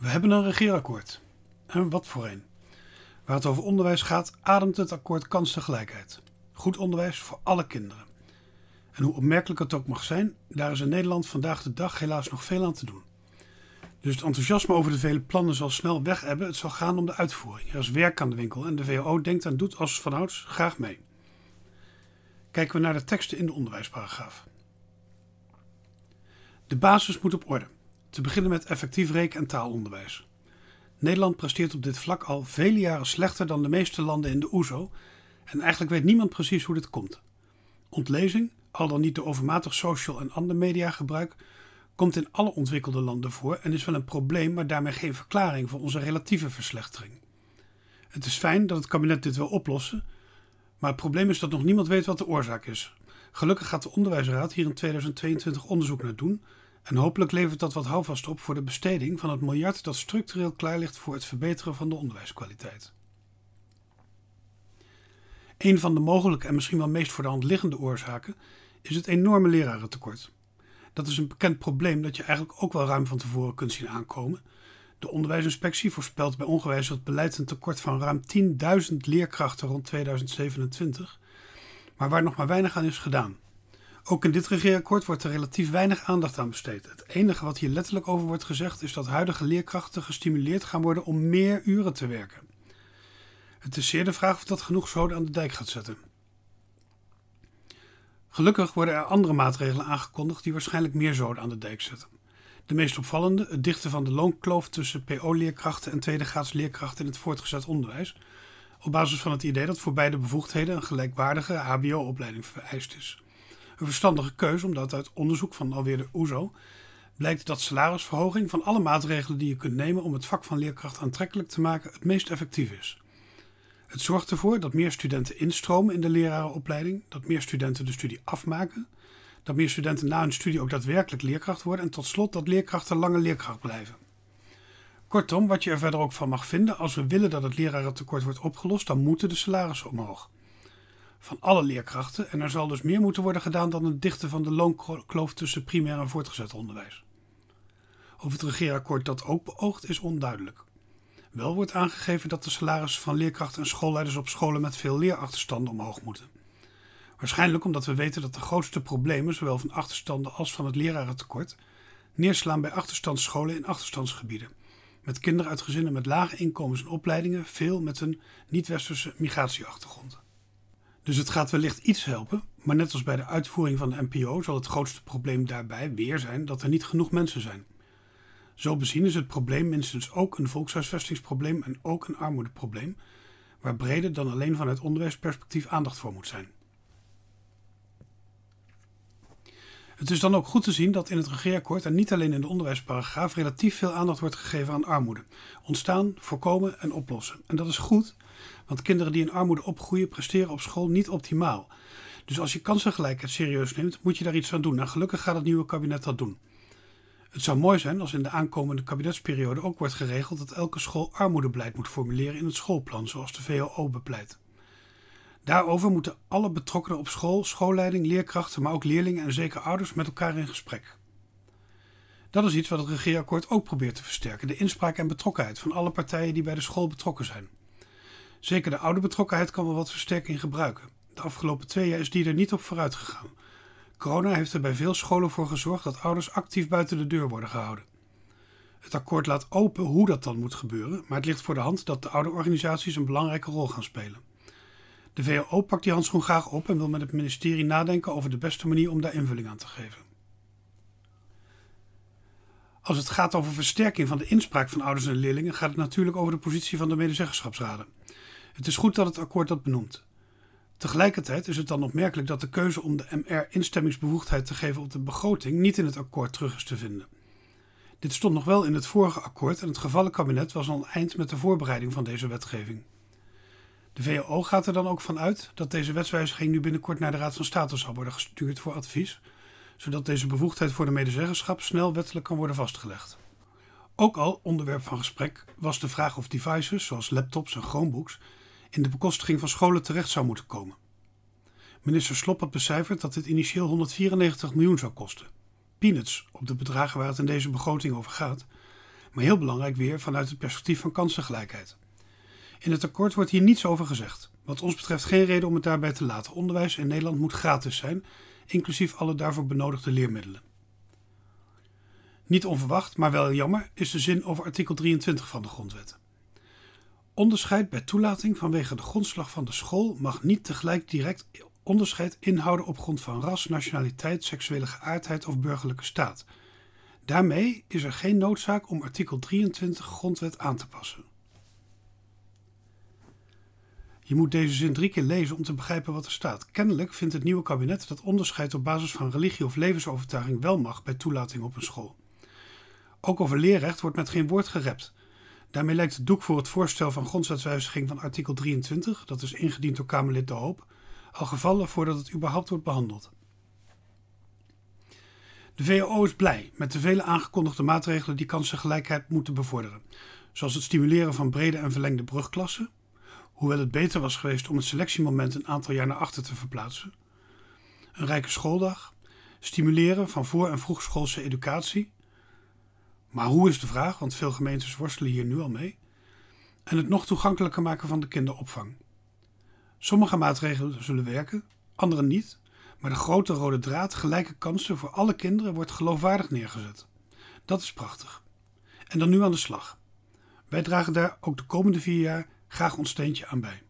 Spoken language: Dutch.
We hebben een regeerakkoord. En wat voor een. Waar het over onderwijs gaat, ademt het akkoord kansengelijkheid. Goed onderwijs voor alle kinderen. En hoe opmerkelijk het ook mag zijn, daar is in Nederland vandaag de dag helaas nog veel aan te doen. Dus het enthousiasme over de vele plannen zal snel weg hebben. Het zal gaan om de uitvoering. Er is werk aan de winkel en de VO denkt en doet als vanouds graag mee. Kijken we naar de teksten in de onderwijsparagraaf. De basis moet op orde. Te beginnen met effectief reken- en taalonderwijs. Nederland presteert op dit vlak al vele jaren slechter dan de meeste landen in de OESO en eigenlijk weet niemand precies hoe dit komt. Ontlezing, al dan niet de overmatig social en ander mediagebruik, komt in alle ontwikkelde landen voor en is wel een probleem, maar daarmee geen verklaring voor onze relatieve verslechtering. Het is fijn dat het kabinet dit wil oplossen, maar het probleem is dat nog niemand weet wat de oorzaak is. Gelukkig gaat de Onderwijsraad hier in 2022 onderzoek naar doen en hopelijk levert dat wat houvast op voor de besteding van het miljard dat structureel klaar ligt voor het verbeteren van de onderwijskwaliteit. Een van de mogelijke en misschien wel meest voor de hand liggende oorzaken is het enorme lerarentekort. Dat is een bekend probleem dat je eigenlijk ook wel ruim van tevoren kunt zien aankomen. De onderwijsinspectie voorspelt bij ongewijzigd beleid een tekort van ruim 10.000 leerkrachten rond 2027, maar waar nog maar weinig aan is gedaan. Ook in dit regeerakkoord wordt er relatief weinig aandacht aan besteed. Het enige wat hier letterlijk over wordt gezegd is dat huidige leerkrachten gestimuleerd gaan worden om meer uren te werken. Het is zeer de vraag of dat genoeg zoden aan de dijk gaat zetten. Gelukkig worden er andere maatregelen aangekondigd die waarschijnlijk meer zoden aan de dijk zetten. De meest opvallende, het dichten van de loonkloof tussen PO-leerkrachten en tweedegraads leerkrachten in het voortgezet onderwijs, op basis van het idee dat voor beide bevoegdheden een gelijkwaardige HBO-opleiding vereist is. Een verstandige keuze omdat uit onderzoek van alweer de OESO blijkt dat salarisverhoging van alle maatregelen die je kunt nemen om het vak van leerkracht aantrekkelijk te maken het meest effectief is. Het zorgt ervoor dat meer studenten instromen in de lerarenopleiding, dat meer studenten de studie afmaken, dat meer studenten na hun studie ook daadwerkelijk leerkracht worden en tot slot dat leerkrachten langer leerkracht blijven. Kortom, wat je er verder ook van mag vinden, als we willen dat het lerarentekort wordt opgelost, dan moeten de salarissen omhoog. Van alle leerkrachten en er zal dus meer moeten worden gedaan dan het dichten van de loonkloof tussen primair en voortgezet onderwijs. Of het regeerakkoord dat ook beoogt is onduidelijk. Wel wordt aangegeven dat de salarissen van leerkrachten en schoolleiders op scholen met veel leerachterstanden omhoog moeten. Waarschijnlijk omdat we weten dat de grootste problemen, zowel van achterstanden als van het lerarentekort, neerslaan bij achterstandsscholen in achterstandsgebieden. Met kinderen uit gezinnen met lage inkomens en opleidingen, veel met een niet-westerse migratieachtergrond. Dus het gaat wellicht iets helpen, maar net als bij de uitvoering van de NPO zal het grootste probleem daarbij weer zijn dat er niet genoeg mensen zijn. Zo bezien is het probleem minstens ook een volkshuisvestingsprobleem en ook een armoedeprobleem, waar breder dan alleen vanuit onderwijsperspectief aandacht voor moet zijn. Het is dan ook goed te zien dat in het regeerakkoord en niet alleen in de onderwijsparagraaf relatief veel aandacht wordt gegeven aan armoede. Ontstaan, voorkomen en oplossen. En dat is goed, want kinderen die in armoede opgroeien presteren op school niet optimaal. Dus als je kansengelijkheid serieus neemt, moet je daar iets aan doen. En gelukkig gaat het nieuwe kabinet dat doen. Het zou mooi zijn als in de aankomende kabinetsperiode ook wordt geregeld dat elke school armoedebeleid moet formuleren in het schoolplan, zoals de VOO bepleit. Daarover moeten alle betrokkenen op school, schoolleiding, leerkrachten, maar ook leerlingen en zeker ouders met elkaar in gesprek. Dat is iets wat het regeerakkoord ook probeert te versterken: de inspraak en betrokkenheid van alle partijen die bij de school betrokken zijn. Zeker de oude betrokkenheid kan wel wat versterking gebruiken. De afgelopen twee jaar is die er niet op vooruit gegaan. Corona heeft er bij veel scholen voor gezorgd dat ouders actief buiten de deur worden gehouden. Het akkoord laat open hoe dat dan moet gebeuren, maar het ligt voor de hand dat de ouderorganisaties een belangrijke rol gaan spelen. De VO pakt die handschoen graag op en wil met het ministerie nadenken over de beste manier om daar invulling aan te geven. Als het gaat over versterking van de inspraak van ouders en leerlingen, gaat het natuurlijk over de positie van de medezeggenschapsraden. Het is goed dat het akkoord dat benoemt. Tegelijkertijd is het dan opmerkelijk dat de keuze om de MR instemmingsbevoegdheid te geven op de begroting niet in het akkoord terug is te vinden. Dit stond nog wel in het vorige akkoord en het gevallenkabinet was al eind met de voorbereiding van deze wetgeving. De VO gaat er dan ook van uit dat deze wetswijziging nu binnenkort naar de Raad van State zal worden gestuurd voor advies, zodat deze bevoegdheid voor de medezeggenschap snel wettelijk kan worden vastgelegd. Ook al onderwerp van gesprek was de vraag of devices zoals laptops en Chromebooks in de bekostiging van scholen terecht zou moeten komen. Minister Slop had becijferd dat dit initieel 194 miljoen zou kosten. Peanuts op de bedragen waar het in deze begroting over gaat. maar heel belangrijk weer vanuit het perspectief van kansengelijkheid. In het akkoord wordt hier niets over gezegd. Wat ons betreft geen reden om het daarbij te laten. Onderwijs in Nederland moet gratis zijn, inclusief alle daarvoor benodigde leermiddelen. Niet onverwacht, maar wel jammer, is de zin over artikel 23 van de Grondwet. Onderscheid bij toelating vanwege de grondslag van de school mag niet tegelijk direct onderscheid inhouden op grond van ras, nationaliteit, seksuele geaardheid of burgerlijke staat. Daarmee is er geen noodzaak om artikel 23 Grondwet aan te passen. Je moet deze zin drie keer lezen om te begrijpen wat er staat. Kennelijk vindt het nieuwe kabinet dat onderscheid op basis van religie of levensovertuiging wel mag bij toelating op een school. Ook over leerrecht wordt met geen woord gerept. Daarmee lijkt het doek voor het voorstel van grondwetswijziging van artikel 23, dat is ingediend door Kamerlid De Hoop, al gevallen voordat het überhaupt wordt behandeld. De VO is blij met de vele aangekondigde maatregelen die kansengelijkheid moeten bevorderen, zoals het stimuleren van brede en verlengde brugklassen, hoewel het beter was geweest om het selectiemoment een aantal jaar naar achter te verplaatsen, een rijke schooldag, stimuleren van voor- en vroegschoolse educatie, maar hoe is de vraag, want veel gemeentes worstelen hier nu al mee, en het nog toegankelijker maken van de kinderopvang. Sommige maatregelen zullen werken, andere niet, maar de grote rode draad gelijke kansen voor alle kinderen wordt geloofwaardig neergezet. Dat is prachtig. En dan nu aan de slag. Wij dragen daar ook de komende vier jaar graag ons steentje aan bij.